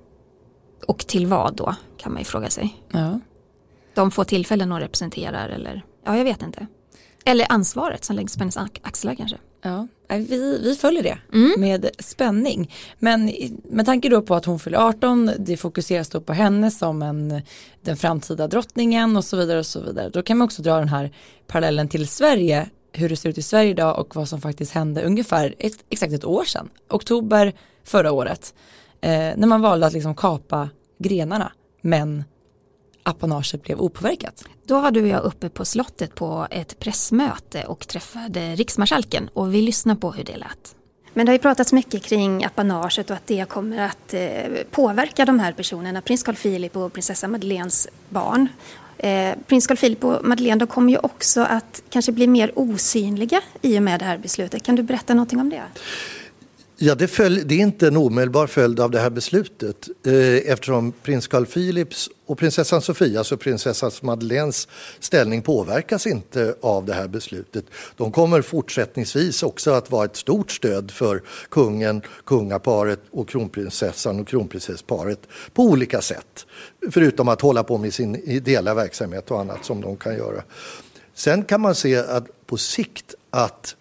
Och till vad då, kan man ju fråga sig Ja. de få tillfällen hon representerar eller ja, jag vet inte. Eller ansvaret som läggs på hennes ax- axlar kanske. Ja, vi, vi följer det Mm. med spänning. Men med tanke då på att hon fyller 18, det fokuseras då på henne som en, den framtida drottningen och så vidare och så vidare. Då kan man också dra den här parallellen till Sverige, hur det ser ut i Sverige idag och vad som faktiskt hände ungefär ett, exakt ett år sedan, oktober förra året, eh, när man valde att liksom kapa grenarna, men apanaget blev opåverkat. Då var du och jag uppe på slottet på ett pressmöte och träffade riksmarskalken och vi lyssnade på hur det lät. Men det har ju pratats mycket kring apanaget och att det kommer att eh, påverka de här personerna, prins Carl Philip och prinsessa Madeleines barn. Eh, prins Carl Philip och Madeleine de kommer ju också att kanske bli mer osynliga i och med det här beslutet. Kan du berätta någonting om det? Ja, det, följ, det är inte en omedelbar följd av det här beslutet eh, eftersom prins Carl Philips och prinsessan Sofias alltså prinsessan Madeleines ställning påverkas inte av det här beslutet. De kommer fortsättningsvis också att vara ett stort stöd för kungen, kungaparet och kronprinsessan och kronprinsessparet på olika sätt. Förutom att hålla på med sin ideella verksamhet och annat som de kan göra. Sen kan man se att på sikt att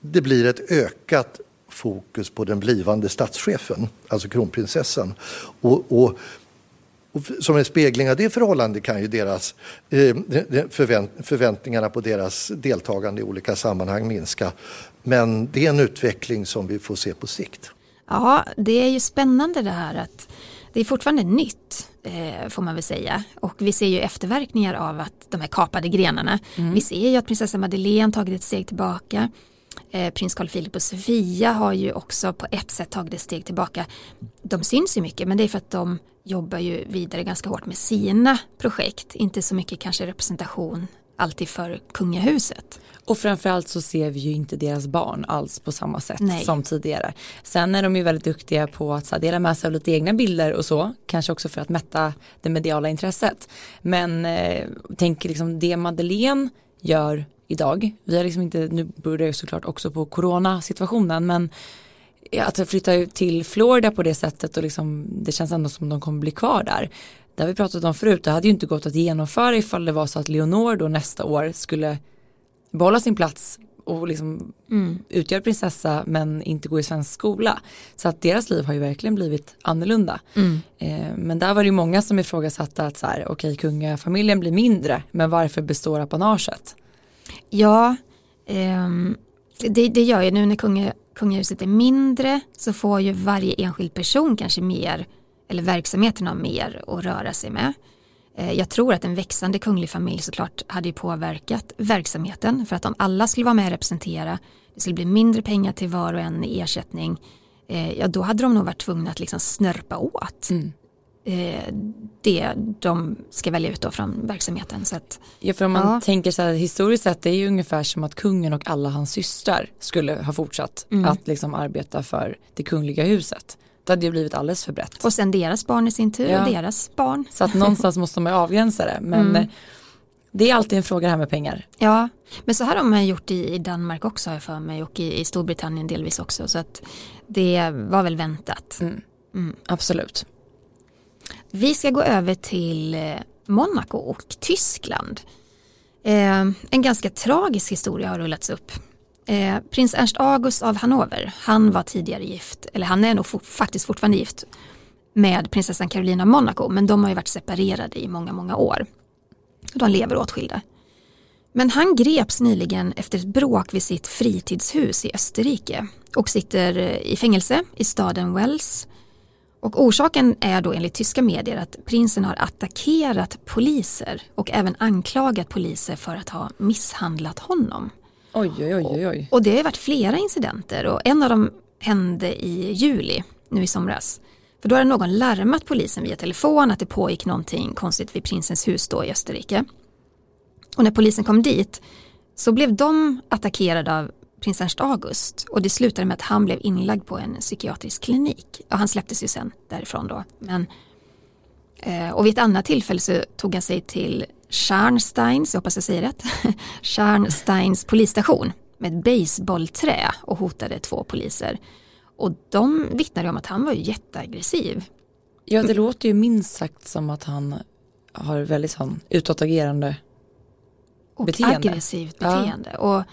det blir ett ökat fokus på den blivande statschefen, alltså kronprinsessan. Och, och, som en spegling av det förhållandet kan ju deras eh, förvänt, förväntningarna på deras deltagande i olika sammanhang minska. Men det är en utveckling som vi får se på sikt. Ja, det är ju spännande det här att det är fortfarande nytt eh, får man väl säga och vi ser ju efterverkningar av att de här kapade grenarna. Vi ser ju att prinsessa Madeleine tagit ett steg tillbaka. Eh, prins Carl Philip och Sofia har ju också på ett sätt tagit ett steg tillbaka. De syns ju mycket men det är för att de jobbar ju vidare ganska hårt med sina projekt. Inte så mycket kanske representation alltid för kungahuset. Och framförallt så ser vi ju inte deras barn alls på samma sätt Nej. som tidigare. Sen är de ju väldigt duktiga på att så här, dela med sig av lite egna bilder och så, kanske också för att mätta det mediala intresset. Men eh, tänk liksom det Madeleine gör idag, vi har liksom inte, nu beror det såklart också på coronasituationen, men att flytta ut till Florida på det sättet och liksom, det känns ändå som de kommer bli kvar där. Det har vi pratat om förut, det hade ju inte gått att genomföra ifall det var så att Leonor då nästa år skulle behålla sin plats och liksom Mm. utgöra prinsessa men inte gå i svensk skola. Så att deras liv har ju verkligen blivit annorlunda. Mm. Eh, men där var det ju många som ifrågasatte att så här, okej kungafamiljen blir mindre men varför består apanaget? Ja, eh, det, det gör ju nu när kunga, kungahuset är mindre så får ju varje enskild person kanske mer eller verksamheten har mer att röra sig med. Eh, jag tror att en växande kunglig familj såklart hade påverkat verksamheten för att om alla skulle vara med och representera, det skulle bli mindre pengar till var och en i ersättning, eh, ja då hade de nog varit tvungna att liksom snörpa åt mm det de ska välja ut då från verksamheten. Så att, ja, för om man ja. tänker så här historiskt sett, det är ju ungefär som att kungen och alla hans systrar skulle ha fortsatt mm. att liksom arbeta för det kungliga huset. Det hade ju blivit alldeles för brett. Och sen deras barn i sin tur ja. och deras barn. Så att någonstans måste man avgränsa det. Men mm. det är alltid en fråga här med pengar. Ja, men så här har man gjort i, i Danmark också har jag för mig och i, i Storbritannien delvis också. Så att det var väl väntat. Mm. Mm. Absolut. Vi ska gå över till eh, Monaco och Tyskland. Eh, en ganska tragisk historia har rullats upp. Eh, prins Ernst August av Hannover, han var tidigare gift, eller han är nog for, faktiskt fortfarande gift med prinsessan Carolina Monaco, men de har ju varit separerade i många, många år. De lever åtskilda. Men han greps nyligen efter ett bråk vid sitt fritidshus i Österrike och sitter eh, i fängelse i staden Wells. Och orsaken är då enligt tyska medier att prinsen har attackerat poliser och även anklagat poliser för att ha misshandlat honom. Oj, oj, oj, oj. Och det har varit flera incidenter och en av dem hände i juli, nu i somras. För då hade någon larmat polisen via telefon att det pågick någonting konstigt vid prinsens hus då i Österrike. Och när polisen kom dit så blev de attackerade av prins Ernst August och det slutade med att han blev inlagd på en psykiatrisk klinik. Och han släpptes ju sen därifrån då. Men, eh, och vid ett annat tillfälle så tog han sig till Scharnsteins, jag hoppas jag säger rätt, Scharnsteins polisstation med ett baseballträ och hotade två poliser. Och de vittnade om att han var jätteaggressiv. Ja, det låter ju minst sagt som att han har väldigt sån utåtagerande och beteende. aggressivt beteende. Ja. Och,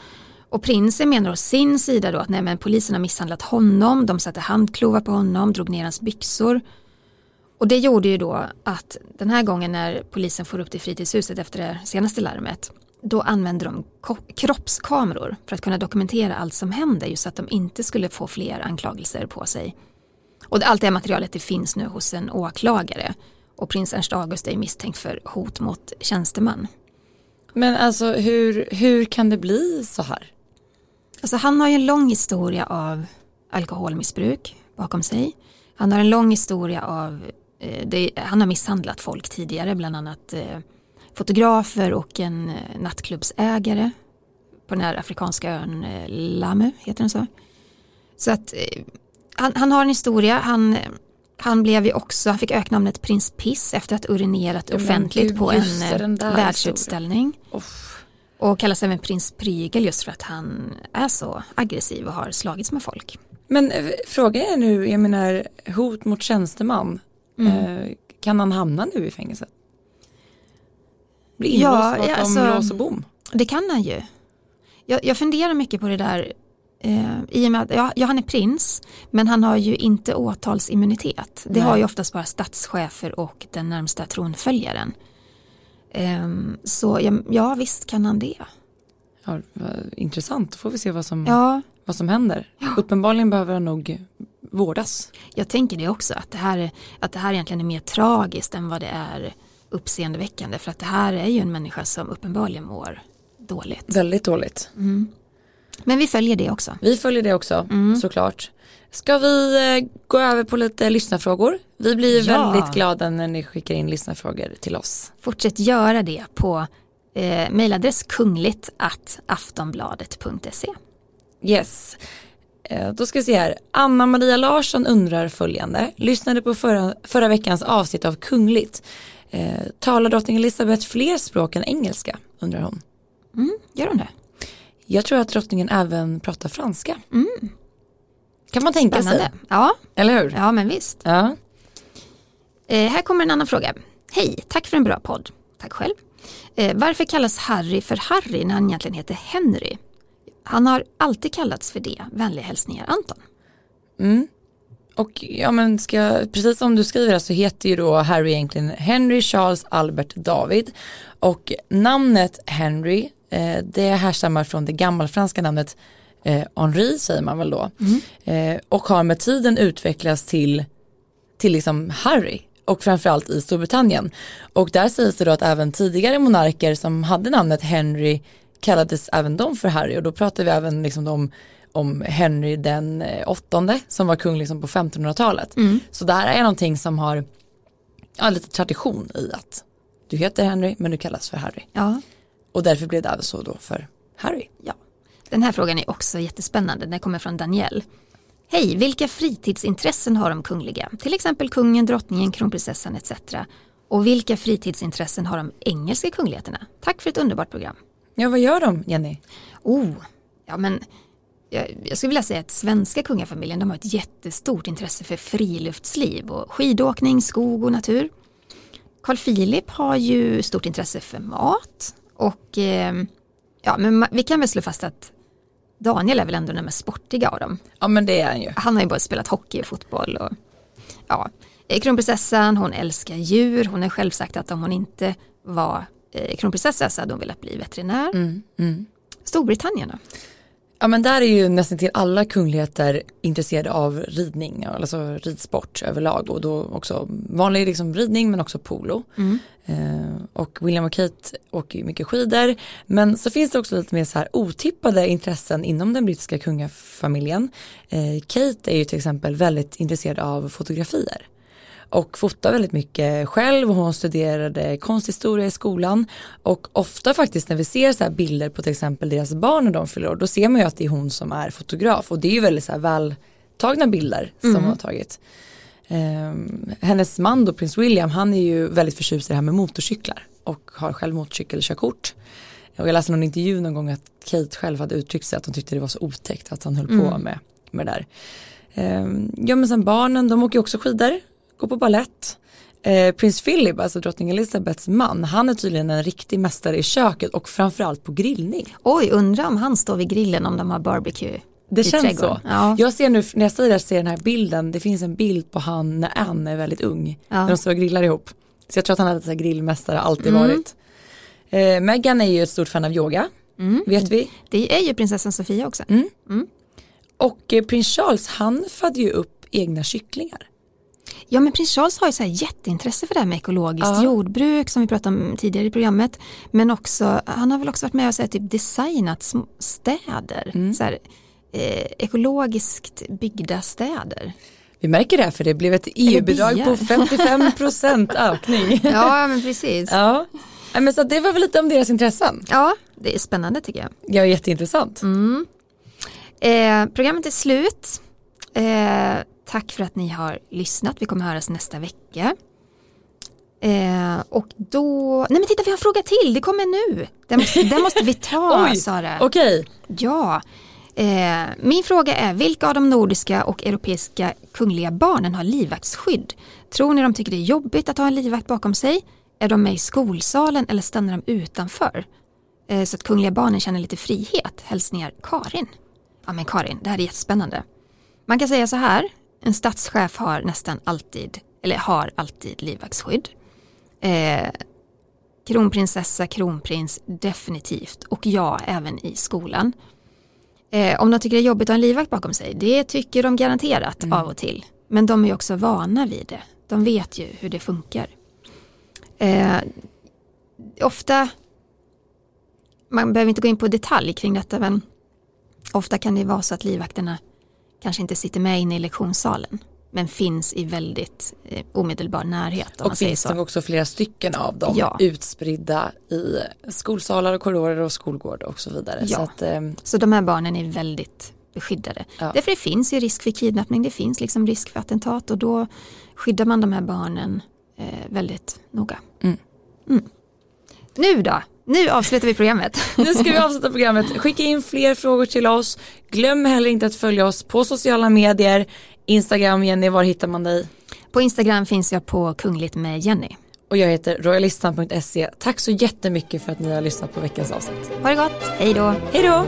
och prinsen menar å sin sida då att nej, men polisen har misshandlat honom, de satte handklovar på honom, drog ner hans byxor och det gjorde ju då att den här gången när polisen får upp till fritidshuset efter det senaste larmet då använde de kroppskameror för att kunna dokumentera allt som hände just så att de inte skulle få fler anklagelser på sig. Och allt det materialet det finns nu hos en åklagare och prins Ernst August är misstänkt för hot mot tjänsteman. Men alltså hur, hur kan det bli så här? Alltså han har ju en lång historia av alkoholmissbruk bakom sig. Han har en lång historia av Eh, det, han har misshandlat folk tidigare, bland annat eh, fotografer och en eh, nattklubbsägare på den här afrikanska ön eh, Lamu, heter den så? Så att eh, han, han, har en historia, han, han blev ju också, han fick öknamnet Prins Piss efter att urinerat offentligt Gud, på en eh, världsutställning. Och kallas även prins Prygel just för att han är så aggressiv och har slagits med folk. Men frågan är nu, jag menar hot mot tjänsteman, Mm. Eh, kan han hamna nu i fängelset? Bli inlåst ja, bakom alltså, lås och bom? Det kan han ju. Jag, jag funderar mycket på det där eh, i och med att ja, ja, han är prins men han har ju inte åtalsimmunitet. Det Nej. har ju oftast bara statschefer och den närmsta tronföljaren. Eh, så ja, ja, visst kan han det. Ja, intressant, då får vi se vad som, ja. vad som händer. Ja. Uppenbarligen behöver han nog vårdas. Jag tänker det också, att det, här, att det här egentligen är mer tragiskt än vad det är uppseendeväckande. För att det här är ju en människa som uppenbarligen mår dåligt. Väldigt dåligt. Mm. Men vi följer det också. Vi följer det också, mm. såklart. Ska vi eh, gå över på lite lyssnarfrågor? Vi blir ja. väldigt glada när ni skickar in lyssnarfrågor till oss. Fortsätt göra det på eh, mejladress kungligt aftonbladet.se. Yes. Eh, då ska vi se här. Anna-Maria Larsson undrar följande. Lyssnade på förra, förra veckans avsnitt av Kungligt. Eh, talar drottning Elizabeth fler språk än engelska? Undrar hon. Mm, gör hon det? Jag tror att drottningen även pratar franska. Mm. Kan man tänka Spännande. sig. Ja. Eller hur? Ja men visst. Ja. Eh, här kommer en annan fråga. Hej, tack för en bra podd. Tack själv. Eh, varför kallas Harry för Harry när han egentligen heter Henry? Han har alltid kallats för det. Vänliga hälsningar Anton. Mm. Och ja men ska, precis som du skriver så heter ju då Harry egentligen Henry Charles Albert David och namnet Henry eh, det härstammar från det gammalfranska namnet eh, Henri säger man väl då mm. eh, och har med tiden utvecklats till till liksom Harry och framförallt i Storbritannien. Och där sägs det då att även tidigare monarker som hade namnet Henry kallades även de för Harry och då pratar vi även liksom om, om Henry den eh, åttonde som var kung liksom på 1500-talet. Mm. Så det här är någonting som har ja, lite tradition i att du heter Henry men du kallas för Harry. Ja. Och därför blev det även så då för Harry. Ja. Den här frågan är också jättespännande. Den kommer från Danielle. Hej, vilka fritidsintressen har de kungliga? Till exempel kungen, drottningen, kronprinsessan etc. Och vilka fritidsintressen har de engelska kungligheterna? Tack för ett underbart program. Ja vad gör de Jenny? Oh, ja men jag, jag skulle vilja säga att svenska kungafamiljen de har ett jättestort intresse för friluftsliv och skidåkning, skog och natur. Carl Philip har ju stort intresse för mat och eh, ja, men vi kan väl slå fast att Daniel är väl ändå den mest sportiga av dem. Ja men det är han ju. Han har ju både spelat hockey och fotboll och ja, eh, kronprinsessan hon älskar djur, hon har själv sagt att om hon inte var eh, kronprinsessa så hade hon velat bli veterinär. Mm, mm. Storbritannien då? Ja men där är ju nästan till alla kungligheter intresserade av ridning, alltså ridsport överlag och då också vanlig liksom ridning men också polo. Mm. Eh, och William och Kate åker ju mycket skidor men så finns det också lite mer så här otippade intressen inom den brittiska kungafamiljen. Eh, Kate är ju till exempel väldigt intresserad av fotografier och fotar väldigt mycket själv och hon studerade konsthistoria i skolan och ofta faktiskt när vi ser så bilder på till exempel deras barn när de fyller år då ser man ju att det är hon som är fotograf och det är ju väldigt så här vältagna bilder som Mm. hon har tagit. Ehm, hennes man då, prins William, han är ju väldigt förtjust i det här med motorcyklar och har själv motorcykelkörkort. Och jag läste någon intervju någon gång att Kate själv hade uttryckt sig att hon tyckte det var så otäckt att han höll på Mm. med, med det där. Ehm, ja men sen barnen, de åker ju också skidor, går på ballett. Eh, prins Philip, alltså drottning Elizabeths man, han är tydligen en riktig mästare i köket och framförallt på grillning. Oj, undrar om han står vid grillen om de har barbecue Det känns trädgården. så. Ja. Jag ser nu, när jag säger det här, ser den här bilden, det finns en bild på han när Anne är väldigt ung. Ja. När de står och grillar ihop. Så jag tror att han hade så här grillmästare, alltid Mm. varit. Eh, Meghan är ju ett stort fan av yoga, Mm. vet vi. Det är ju prinsessan Sofia också. Och eh, prins Charles, han födde ju upp egna kycklingar. Ja men prins Charles har ju så här jätteintresse för det här med ekologiskt Ja. jordbruk som vi pratade om tidigare i programmet. Men också, han har väl också varit med och så här, typ designat städer. Mm. Så här, eh, ekologiskt byggda städer. Vi märker det här för det blev ett EU-bidrag biar. på 55% ökning. Ja men precis. Ja. ja. Men så det var väl lite om deras intressen. det är spännande tycker jag. Ja, jätteintressant. Mm. Eh, programmet är slut. Eh, tack för att ni har lyssnat. Vi kommer höras nästa vecka. Eh, och då, nej men titta vi har en fråga till, det kommer nu. Den måste, den måste vi ta Oj, Sara. Okej, Ja. Eh, min fråga är, vilka av de nordiska och europeiska kungliga barnen har livvaktsskydd? Tror ni de tycker det är jobbigt att ha en livvakt bakom sig? Är de med i skolsalen eller stannar de utanför? Eh, så att kungliga barnen känner lite frihet. Hälsningar Karin. Ja men Karin, det här är jättespännande. Man kan säga så här, en statschef har nästan alltid, eller har alltid livvaktsskydd. Eh, kronprinsessa, kronprins, definitivt. Och ja, även i skolan. Eh, om de tycker det är jobbigt att ha en livvakt bakom sig, det tycker de garanterat av och till. Men de är också vana vid det. De vet ju hur det funkar. Eh, ofta, man behöver inte gå in på detalj kring detta, men ofta kan det vara så att livvakterna kanske inte sitter med inne i lektionssalen, men finns i väldigt eh, omedelbar närhet. Och finns det också flera stycken av dem Ja. utspridda i skolsalar och korridorer och skolgård och så vidare. Ja. Så att, ehm, Så de här barnen är väldigt beskyddade. Ja. Därför det finns ju risk för kidnappning, det finns liksom risk för attentat och då skyddar man de här barnen eh, väldigt noga. Mm. Mm. Nu då? Nu avslutar vi programmet. Nu ska vi avsluta programmet. Skicka in fler frågor till oss. Glöm heller inte att följa oss på sociala medier. Instagram, Jenny, var hittar man dig? På Instagram finns jag på Kungligt med Jenny. Och jag heter royalistan.se. Tack så jättemycket för att ni har lyssnat på veckans avsnitt. Ha det gott, hej då! Hej då!